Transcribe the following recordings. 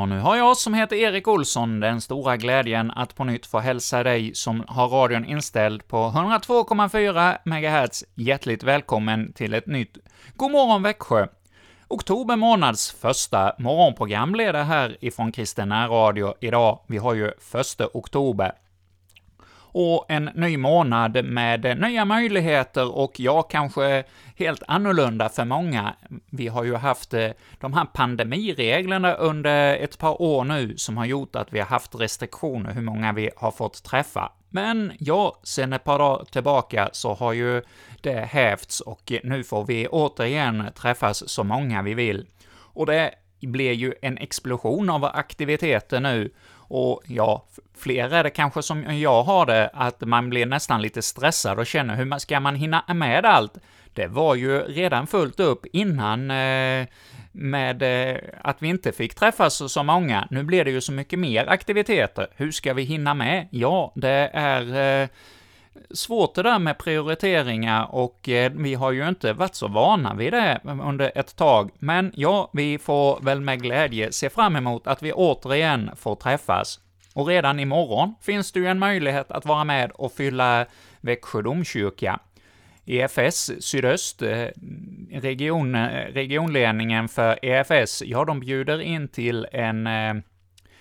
Och nu har jag som heter Erik Olsson den stora glädjen att på nytt få hälsa dig som har radion inställd på 102,4 MHz hjärtligt välkommen till ett nytt God morgon Växjö! Oktober månads första morgonprogram blir det här ifrån Kristen Radio idag. Vi har ju första oktober och en ny månad med nya möjligheter och ja, kanske helt annorlunda för många. Vi har ju haft eh, de här pandemireglerna under ett par år nu som har gjort att vi har haft restriktioner hur många vi har fått träffa. Men ja, sen ett par dagar tillbaka så har ju det hävts och nu får vi återigen träffas så många vi vill. Och det blir ju en explosion av aktiviteter nu, och ja, fler är det kanske som jag har det, att man blir nästan lite stressad och känner hur man ska man hinna med allt? Det var ju redan fullt upp innan eh, med eh, att vi inte fick träffas så många. Nu blir det ju så mycket mer aktiviteter. Hur ska vi hinna med? Ja, det är eh, svårt det där med prioriteringar och eh, vi har ju inte varit så vana vid det under ett tag, men ja, vi får väl med glädje se fram emot att vi återigen får träffas. Och redan imorgon finns det ju en möjlighet att vara med och fylla Växjö domkyrka. EFS Sydöst, eh, region, eh, regionledningen för EFS, ja, de bjuder in till en eh,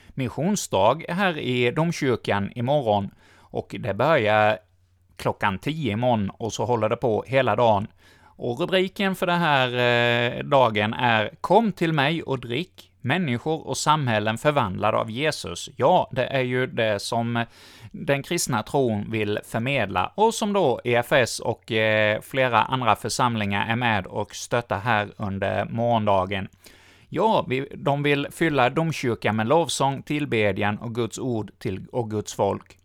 missionsdag här i domkyrkan imorgon, och det börjar klockan 10 imorgon och så håller det på hela dagen. Och rubriken för den här eh, dagen är ”Kom till mig och drick” Människor och samhällen förvandlade av Jesus. Ja, det är ju det som eh, den kristna tron vill förmedla, och som då EFS och eh, flera andra församlingar är med och stöttar här under morgondagen. Ja, vi, de vill fylla domkyrkan med lovsång, tillbedjan och Guds ord till, och Guds folk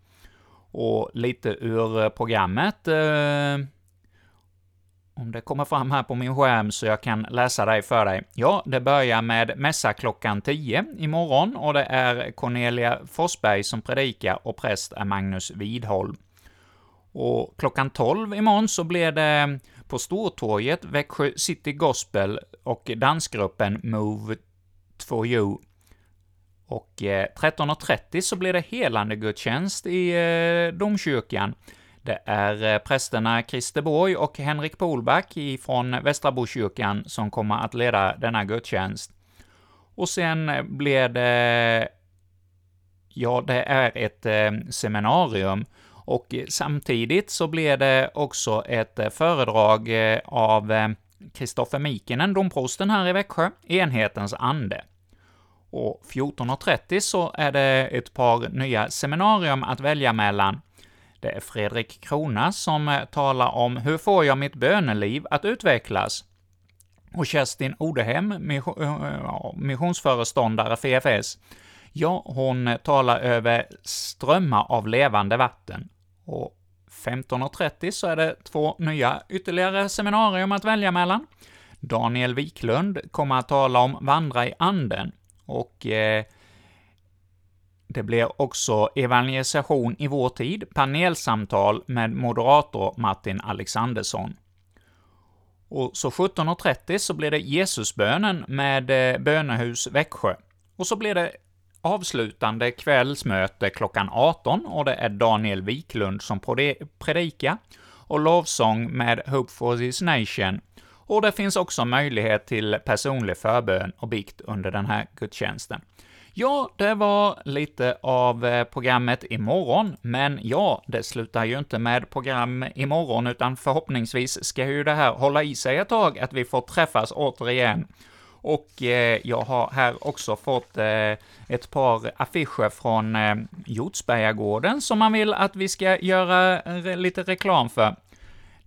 och lite ur eh, programmet. Eh, om det kommer fram här på min skärm så jag kan läsa dig för dig. Ja, det börjar med mässa klockan 10 imorgon och det är Cornelia Forsberg som predikar och präst är Magnus Widholm. Och klockan 12 imorgon så blir det på Stortorget Växjö City Gospel och dansgruppen Move for You och eh, 13.30 så blir det helande gudstjänst i eh, domkyrkan. Det är eh, prästerna Christer Borg och Henrik Polback från Västra Bokyrkan som kommer att leda denna gudstjänst. Och sen blir det, ja, det är ett eh, seminarium, och samtidigt så blir det också ett eh, föredrag eh, av Kristoffer Mikinen, domprosten här i Växjö, Enhetens ande. Och 14.30 så är det ett par nya seminarium att välja mellan. Det är Fredrik Krona som eh, talar om ”Hur får jag mitt böneliv att utvecklas?” och Kerstin Odehem, eh, eh, missionsföreståndare för EFS, ja, hon talar över strömmar av levande vatten. Och 15.30 så är det två nya ytterligare seminarium att välja mellan. Daniel Wiklund kommer att tala om Vandra i anden, och eh, det blir också evangelisation i vår tid, panelsamtal med moderator Martin Alexandersson. Och så 17.30 så blir det Jesusbönen med eh, Bönehus Växjö. Och så blir det avslutande kvällsmöte klockan 18, och det är Daniel Wiklund som predikar, och lovsång med Hope for this Nation, och det finns också möjlighet till personlig förbön och bikt under den här gudstjänsten. Ja, det var lite av eh, programmet imorgon, men ja, det slutar ju inte med program imorgon, utan förhoppningsvis ska ju det här hålla i sig ett tag, att vi får träffas återigen. Och eh, jag har här också fått eh, ett par affischer från eh, Hjortsbergagården som man vill att vi ska göra eh, lite reklam för.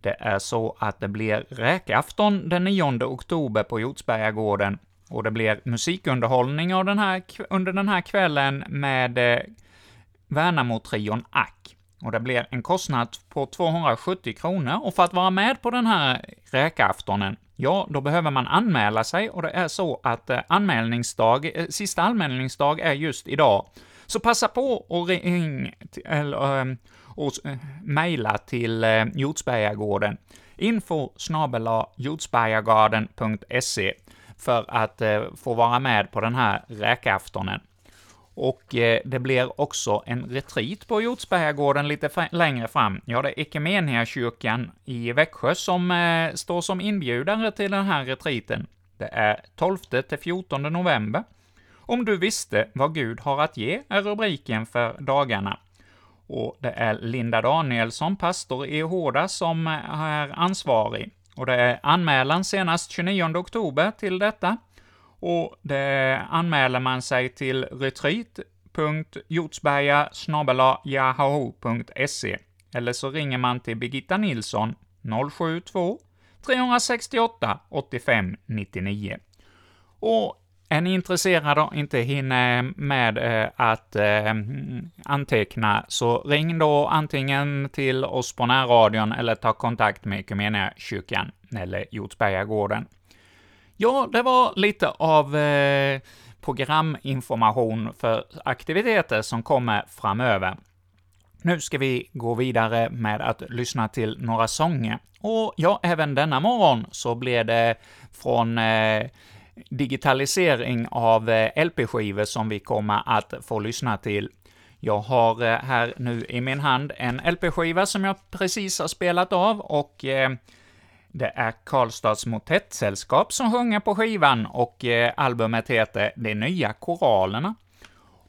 Det är så att det blir räkafton den 9 oktober på Hjortsbergagården, och det blir musikunderhållning av den här, under den här kvällen med eh, Värnamo-trion Ack. Och det blir en kostnad på 270 kronor, och för att vara med på den här räkaftonen, ja, då behöver man anmäla sig, och det är så att eh, anmälningsdag, eh, sista anmälningsdag är just idag. Så passa på och ring, eller, ehm, och eh, mejla till eh, Hjortsbergagården. Info snabela jordsbergagarden.se. för att eh, få vara med på den här räkaftonen. Och eh, det blir också en retreat på Hjortsbergagården lite längre fram. Ja, det är Equmeniakyrkan i Växjö som eh, står som inbjudare till den här retreaten. Det är 12 till 14 november. Om du visste vad Gud har att ge är rubriken för dagarna. Och det är Linda Danielsson, pastor i Hårda, som är ansvarig. Och det är anmälan senast 29 oktober till detta. Och det anmäler man sig till retreat.hjortsberga.yahoo.se eller så ringer man till Birgitta Nilsson 072 368 85 99. Och är ni intresserade och inte hinner med eh, att eh, anteckna, så ring då antingen till oss på närradion eller ta kontakt med kyrkan eller Hjortsbergagården. Ja, det var lite av eh, programinformation för aktiviteter som kommer framöver. Nu ska vi gå vidare med att lyssna till några sånger. Och ja, även denna morgon så blir det från eh, digitalisering av eh, LP-skivor som vi kommer att få lyssna till. Jag har eh, här nu i min hand en LP-skiva som jag precis har spelat av och eh, det är Karlstads motettsällskap som sjunger på skivan och albumet heter De nya koralerna.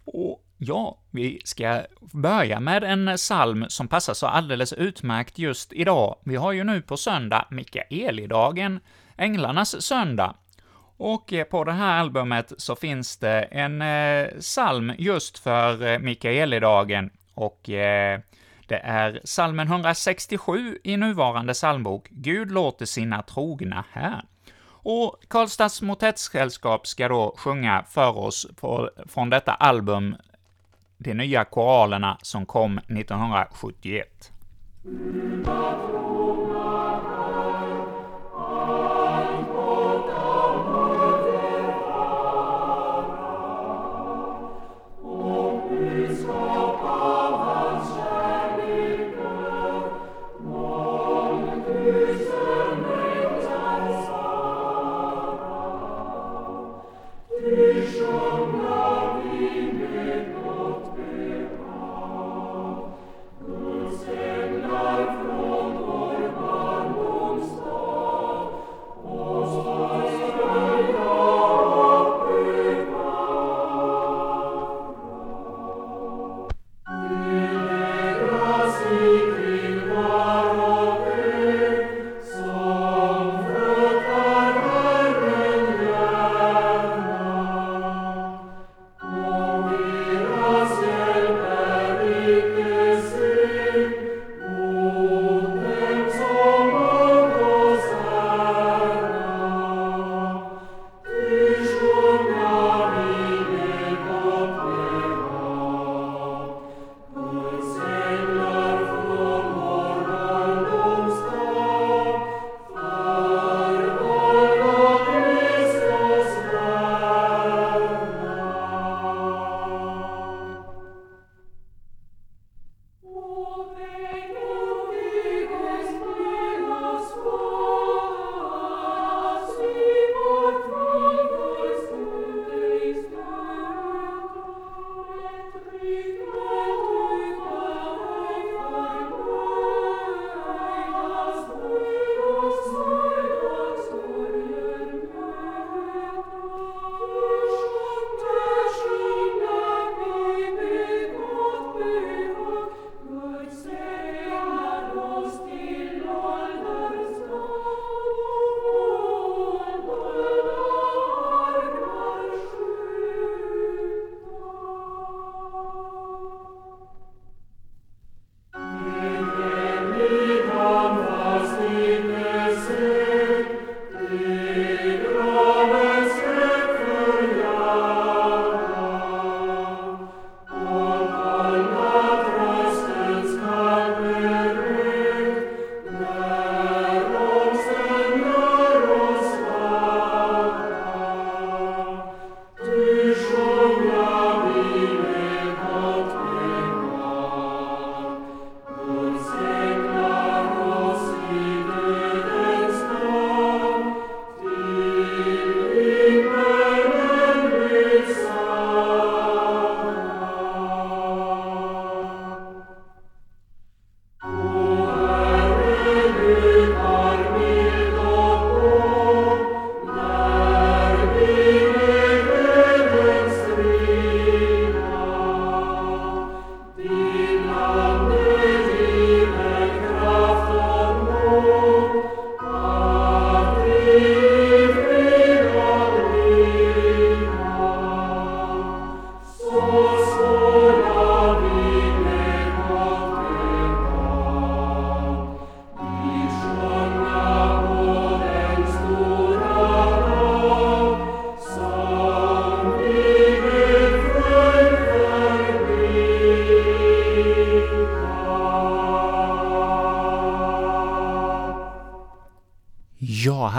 Och ja, vi ska börja med en psalm som passar så alldeles utmärkt just idag. Vi har ju nu på söndag Mikaelidagen, Änglarnas söndag, och eh, på det här albumet så finns det en eh, psalm just för eh, Mikaelidagen, och eh, det är psalmen 167 i nuvarande psalmbok, Gud låter sina trogna här. Och Karlstads motettsällskap ska då sjunga för oss på, från detta album, de nya koralerna som kom 1971.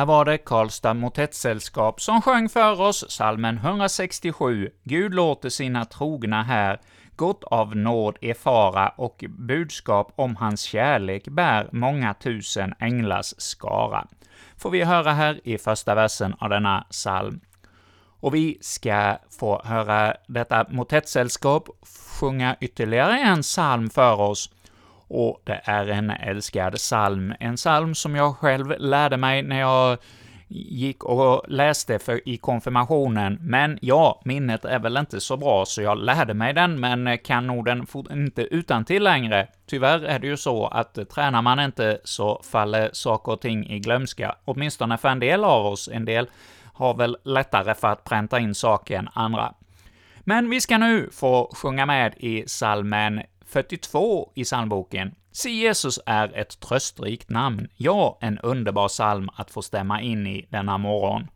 Var det Karlstad Motettsällskap som sjöng för oss salmen 167, Gud låter sina trogna här, gott av nåd erfara och budskap om hans kärlek bär många tusen änglars skara. Får vi höra här i första versen av denna psalm. Och vi ska få höra detta motettsällskap sjunga ytterligare en psalm för oss, och det är en älskad psalm, en psalm som jag själv lärde mig när jag gick och läste för, i konfirmationen, men ja, minnet är väl inte så bra, så jag lärde mig den, men kan nog den inte utan till längre. Tyvärr är det ju så att tränar man inte så faller saker och ting i glömska, åtminstone för en del av oss. En del har väl lättare för att pränta in saker än andra. Men vi ska nu få sjunga med i salmen 42 i psalmboken. Se Jesus är ett tröstrikt namn, ja, en underbar psalm att få stämma in i denna morgon.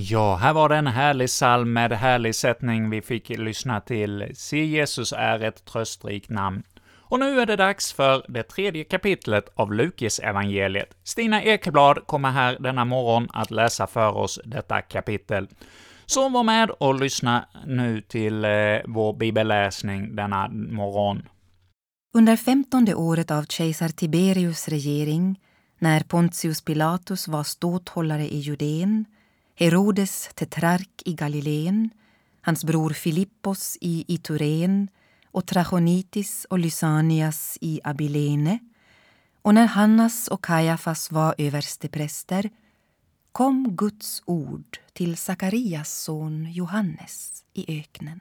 Ja, här var det en härlig psalm med härlig sättning vi fick lyssna till. Se, Jesus är ett tröstrikt namn. Och nu är det dags för det tredje kapitlet av Lukis evangeliet. Stina Ekeblad kommer här denna morgon att läsa för oss detta kapitel. Så var med och lyssna nu till eh, vår bibelläsning denna morgon. Under femtonde året av kejsar Tiberius regering, när Pontius Pilatus var ståthållare i Judeen, Herodes tetrark i Galileen, hans bror Filippos i Iturén och Trachonitis och Lysanias i Abilene. Och när Hannas och Kajafas var överstepräster kom Guds ord till Sakarias son Johannes i öknen.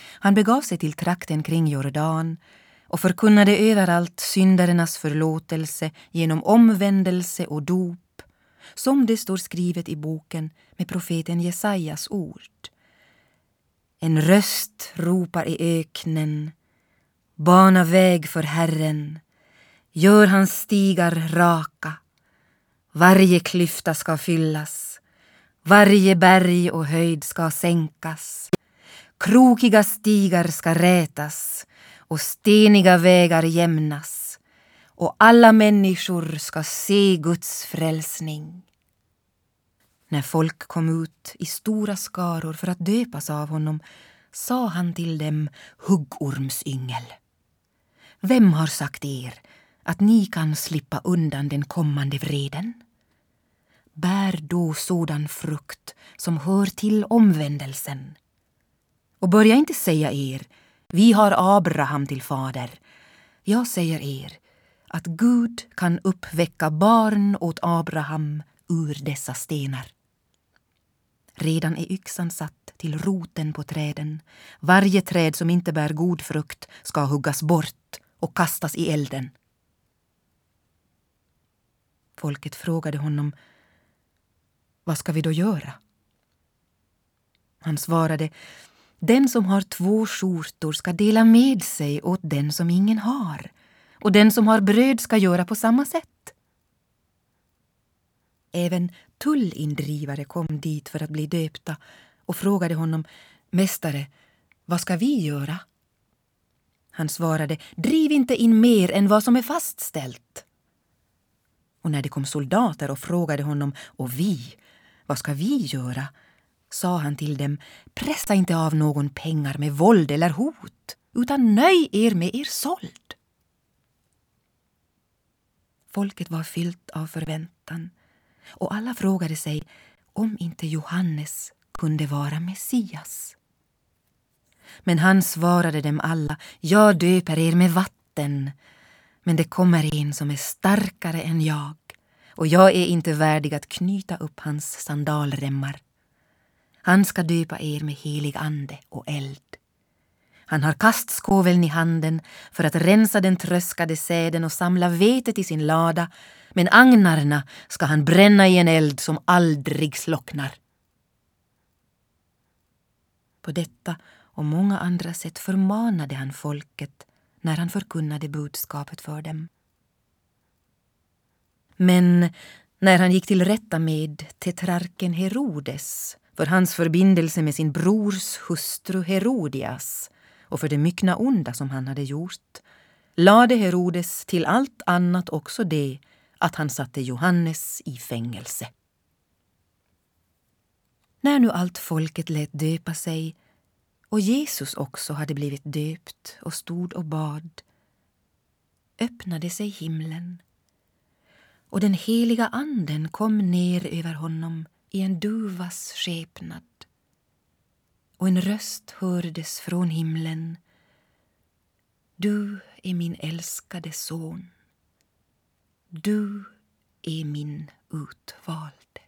Han begav sig till trakten kring Jordan och förkunnade överallt syndernas förlåtelse genom omvändelse och dop som det står skrivet i boken med profeten Jesajas ord. En röst ropar i öknen, bana väg för Herren, Gör hans stigar raka. Varje klyfta ska fyllas. Varje berg och höjd ska sänkas. Krokiga stigar ska rätas och steniga vägar jämnas och alla människor ska se Guds frälsning. När folk kom ut i stora skaror för att döpas av honom sa han till dem huggormsyngel. Vem har sagt er att ni kan slippa undan den kommande vreden? Bär då sådan frukt som hör till omvändelsen. Och börja inte säga er, vi har Abraham till fader. Jag säger er att Gud kan uppväcka barn åt Abraham ur dessa stenar. Redan är yxan satt till roten på träden. Varje träd som inte bär god frukt ska huggas bort och kastas i elden. Folket frågade honom vad ska vi då göra? Han svarade den som har två skjortor ska dela med sig åt den som ingen har och den som har bröd ska göra på samma sätt. Även tullindrivare kom dit för att bli döpta och frågade honom Mästare, vad ska vi göra? Han svarade Driv inte in mer än vad som är fastställt. Och när det kom soldater och frågade honom Och vi, vad ska vi göra? sa han till dem Pressa inte av någon pengar med våld eller hot utan nöj er med er såld. Folket var fyllt av förväntan och alla frågade sig om inte Johannes kunde vara Messias. Men han svarade dem alla, jag döper er med vatten, men det kommer en som är starkare än jag och jag är inte värdig att knyta upp hans sandalremmar. Han ska döpa er med helig ande och eld. Han har kastskoveln i handen för att rensa den tröskade säden och samla vetet i sin lada men agnarna ska han bränna i en eld som aldrig slocknar. På detta och många andra sätt förmanade han folket när han förkunnade budskapet för dem. Men när han gick till rätta med tetrarken Herodes för hans förbindelse med sin brors hustru Herodias och för det myckna onda som han hade gjort lade Herodes till allt annat också det att han satte Johannes i fängelse. När nu allt folket lät döpa sig och Jesus också hade blivit döpt och stod och bad öppnade sig himlen och den heliga anden kom ner över honom i en duvas skepnad och en röst hördes från himlen. Du är min älskade son. Du är min utvalde.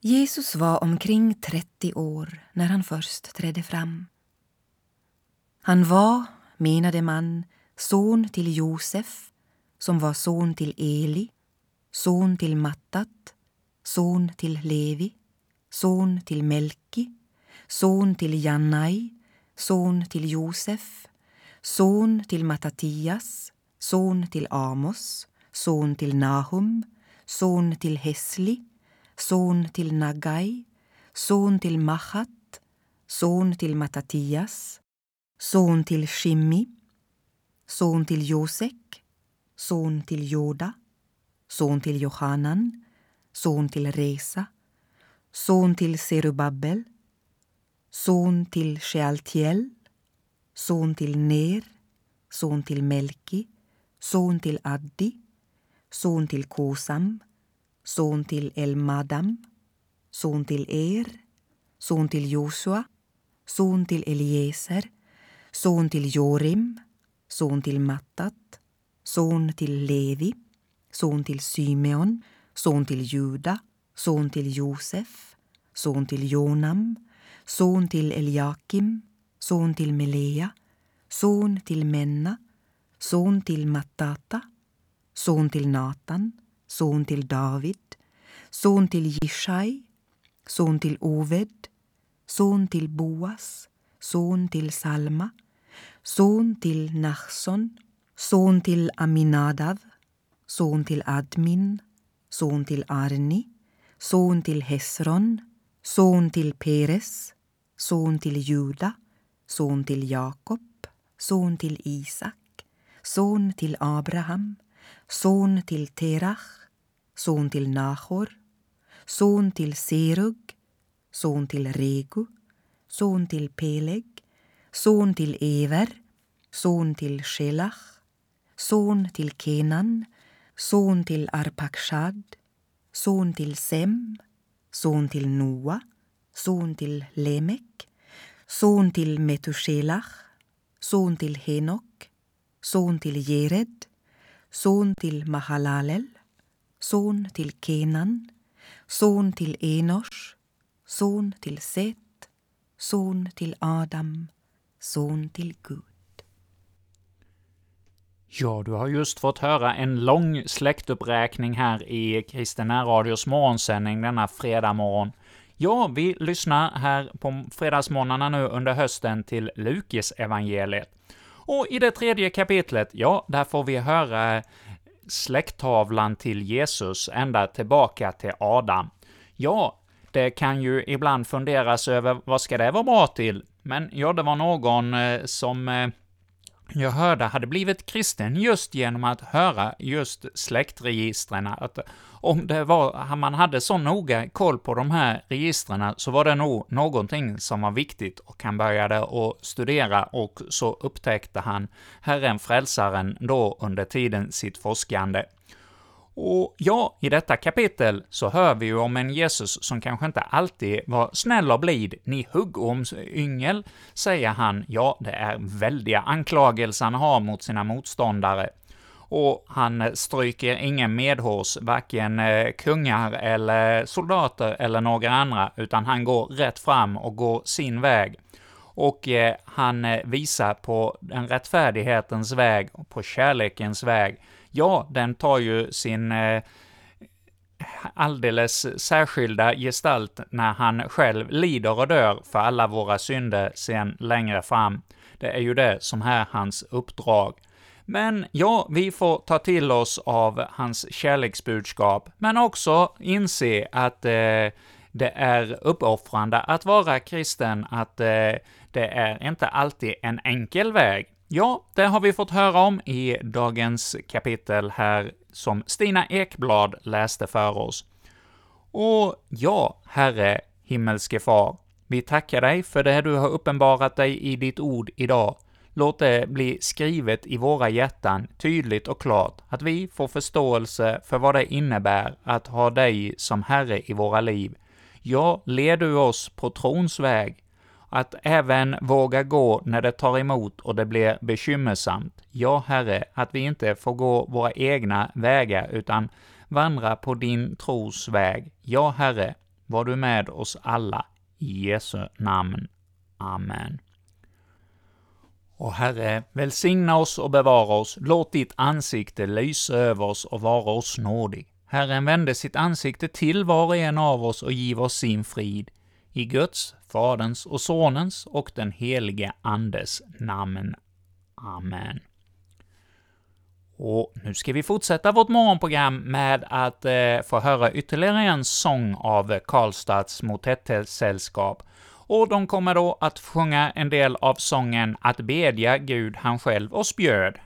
Jesus var omkring 30 år när han först trädde fram. Han var, menade man, son till Josef som var son till Eli, son till Mattat, son till Levi, son till Melki, son till Jannai, son till Josef, son till Matatias, son till Amos, son till Nahum, son till Hesli, son till Nagai, son till Machat, son till Matatias, son till Shimmi, son till Josek, son till Joda, son till Johanan, son till Resa, son till Serubabel, son till Shealtiel, son till Ner, son till Melki, son till Addi, son till Kosam, son till Elmadam, son till Er, son till Josua, son till Eliezer, son till Jorim, son till Mattat, son till Levi, son till Symeon, son till Juda, son till Josef, son till Jonam, son till Eliakim, son till Melea, son till Menna, son till Mattata, son till Natan, son till David, son till Jishai, son till Oved, son till Boas, son till Salma, son till Nachson, son till Aminadav, son till Admin, son till Arni, son till Hesron, son till Peres, son till Juda, son till Jakob, son till Isak, son till Abraham, son till Terach, son till Nahor, son till Serug, son till Regu, son till Peleg, son till Ever, son till Shelach, son till Kenan, son till Arpakshad, son till Sem, son till Noa, son till Lemek, son till Metushelach, son till Henok, son till Jered, son till Mahalalel, son till Kenan, son till Enosh, son till Set, son till Adam, son till Gud. Ja, du har just fått höra en lång släktuppräkning här i Kristen Radios morgonsändning denna fredag morgon. Ja, vi lyssnar här på fredagsmorgnarna nu under hösten till Lukis evangeliet. Och i det tredje kapitlet, ja, där får vi höra släkttavlan till Jesus ända tillbaka till Adam. Ja, det kan ju ibland funderas över vad ska det vara bra till? Men ja, det var någon eh, som eh, jag hörde hade blivit kristen just genom att höra just släktregistren. Att om det var, man hade så noga koll på de här registren så var det nog någonting som var viktigt och han började att studera och så upptäckte han Herren Frälsaren då under tiden sitt forskande. Och ja, i detta kapitel så hör vi ju om en Jesus som kanske inte alltid var snäll och blid. Ni huggormsyngel, säger han. Ja, det är väldiga anklagelser han har mot sina motståndare. Och han stryker ingen medhårs, varken eh, kungar eller soldater eller några andra, utan han går rätt fram och går sin väg. Och eh, han eh, visar på den rättfärdighetens väg, på kärlekens väg, ja, den tar ju sin eh, alldeles särskilda gestalt när han själv lider och dör för alla våra synder sen längre fram. Det är ju det som är hans uppdrag. Men ja, vi får ta till oss av hans kärleksbudskap, men också inse att eh, det är uppoffrande att vara kristen, att eh, det är inte alltid en enkel väg. Ja, det har vi fått höra om i dagens kapitel här som Stina Ekblad läste för oss. Och ja, Herre, himmelske Far, vi tackar dig för det du har uppenbarat dig i ditt ord idag. Låt det bli skrivet i våra hjärtan, tydligt och klart, att vi får förståelse för vad det innebär att ha dig som Herre i våra liv. Ja, led du oss på trons väg, att även våga gå när det tar emot och det blir bekymmersamt. Ja, Herre, att vi inte får gå våra egna vägar, utan vandra på din tros väg. Ja, Herre, var du med oss alla. I Jesu namn. Amen. Och Herre, välsigna oss och bevara oss, låt ditt ansikte lysa över oss och vara oss nådig. Herren vände sitt ansikte till var och en av oss och giv oss sin frid. I Guds, Faderns och Sonens och den helige Andes namn. Amen. Och nu ska vi fortsätta vårt morgonprogram med att eh, få höra ytterligare en sång av Karlstads motettsällskap. Och de kommer då att sjunga en del av sången ”Att bedja Gud han själv oss bjöd”.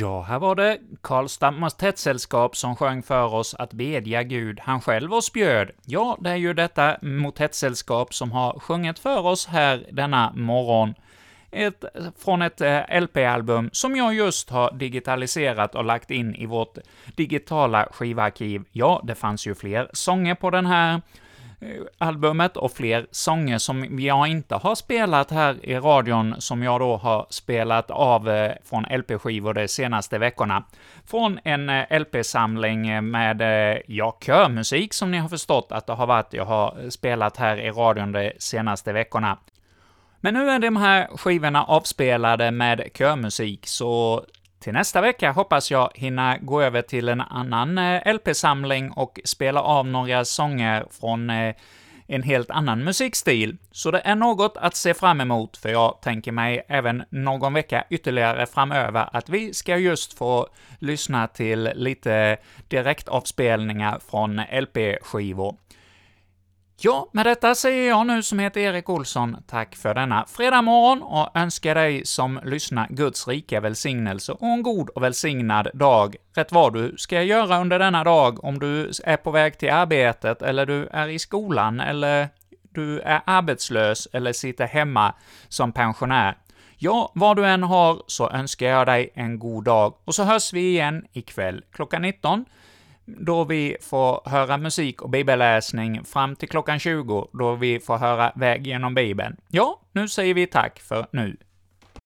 Ja, här var det Karlstad Motettsällskap som sjöng för oss att bedja Gud, han själv oss bjöd. Ja, det är ju detta motettsällskap som har sjungit för oss här denna morgon. Ett, från ett eh, LP-album som jag just har digitaliserat och lagt in i vårt digitala skivarkiv. Ja, det fanns ju fler sånger på den här albumet och fler sånger som jag inte har spelat här i radion, som jag då har spelat av eh, från LP-skivor de senaste veckorna. Från en eh, LP-samling med, eh, ja, körmusik som ni har förstått att det har varit jag har spelat här i radion de senaste veckorna. Men nu är de här skivorna avspelade med körmusik, så till nästa vecka hoppas jag hinna gå över till en annan eh, LP-samling och spela av några sånger från eh, en helt annan musikstil. Så det är något att se fram emot, för jag tänker mig även någon vecka ytterligare framöver att vi ska just få lyssna till lite direktavspelningar från LP-skivor. Ja, med detta säger jag nu som heter Erik Olsson. Tack för denna fredag morgon och önskar dig som lyssnar Guds rika välsignelse och en god och välsignad dag, rätt vad du ska göra under denna dag, om du är på väg till arbetet, eller du är i skolan, eller du är arbetslös, eller sitter hemma som pensionär. Ja, vad du än har, så önskar jag dig en god dag, och så hörs vi igen ikväll klockan 19 då vi får höra musik och bibelläsning fram till klockan 20, då vi får höra Väg genom Bibeln. Ja, nu säger vi tack för nu.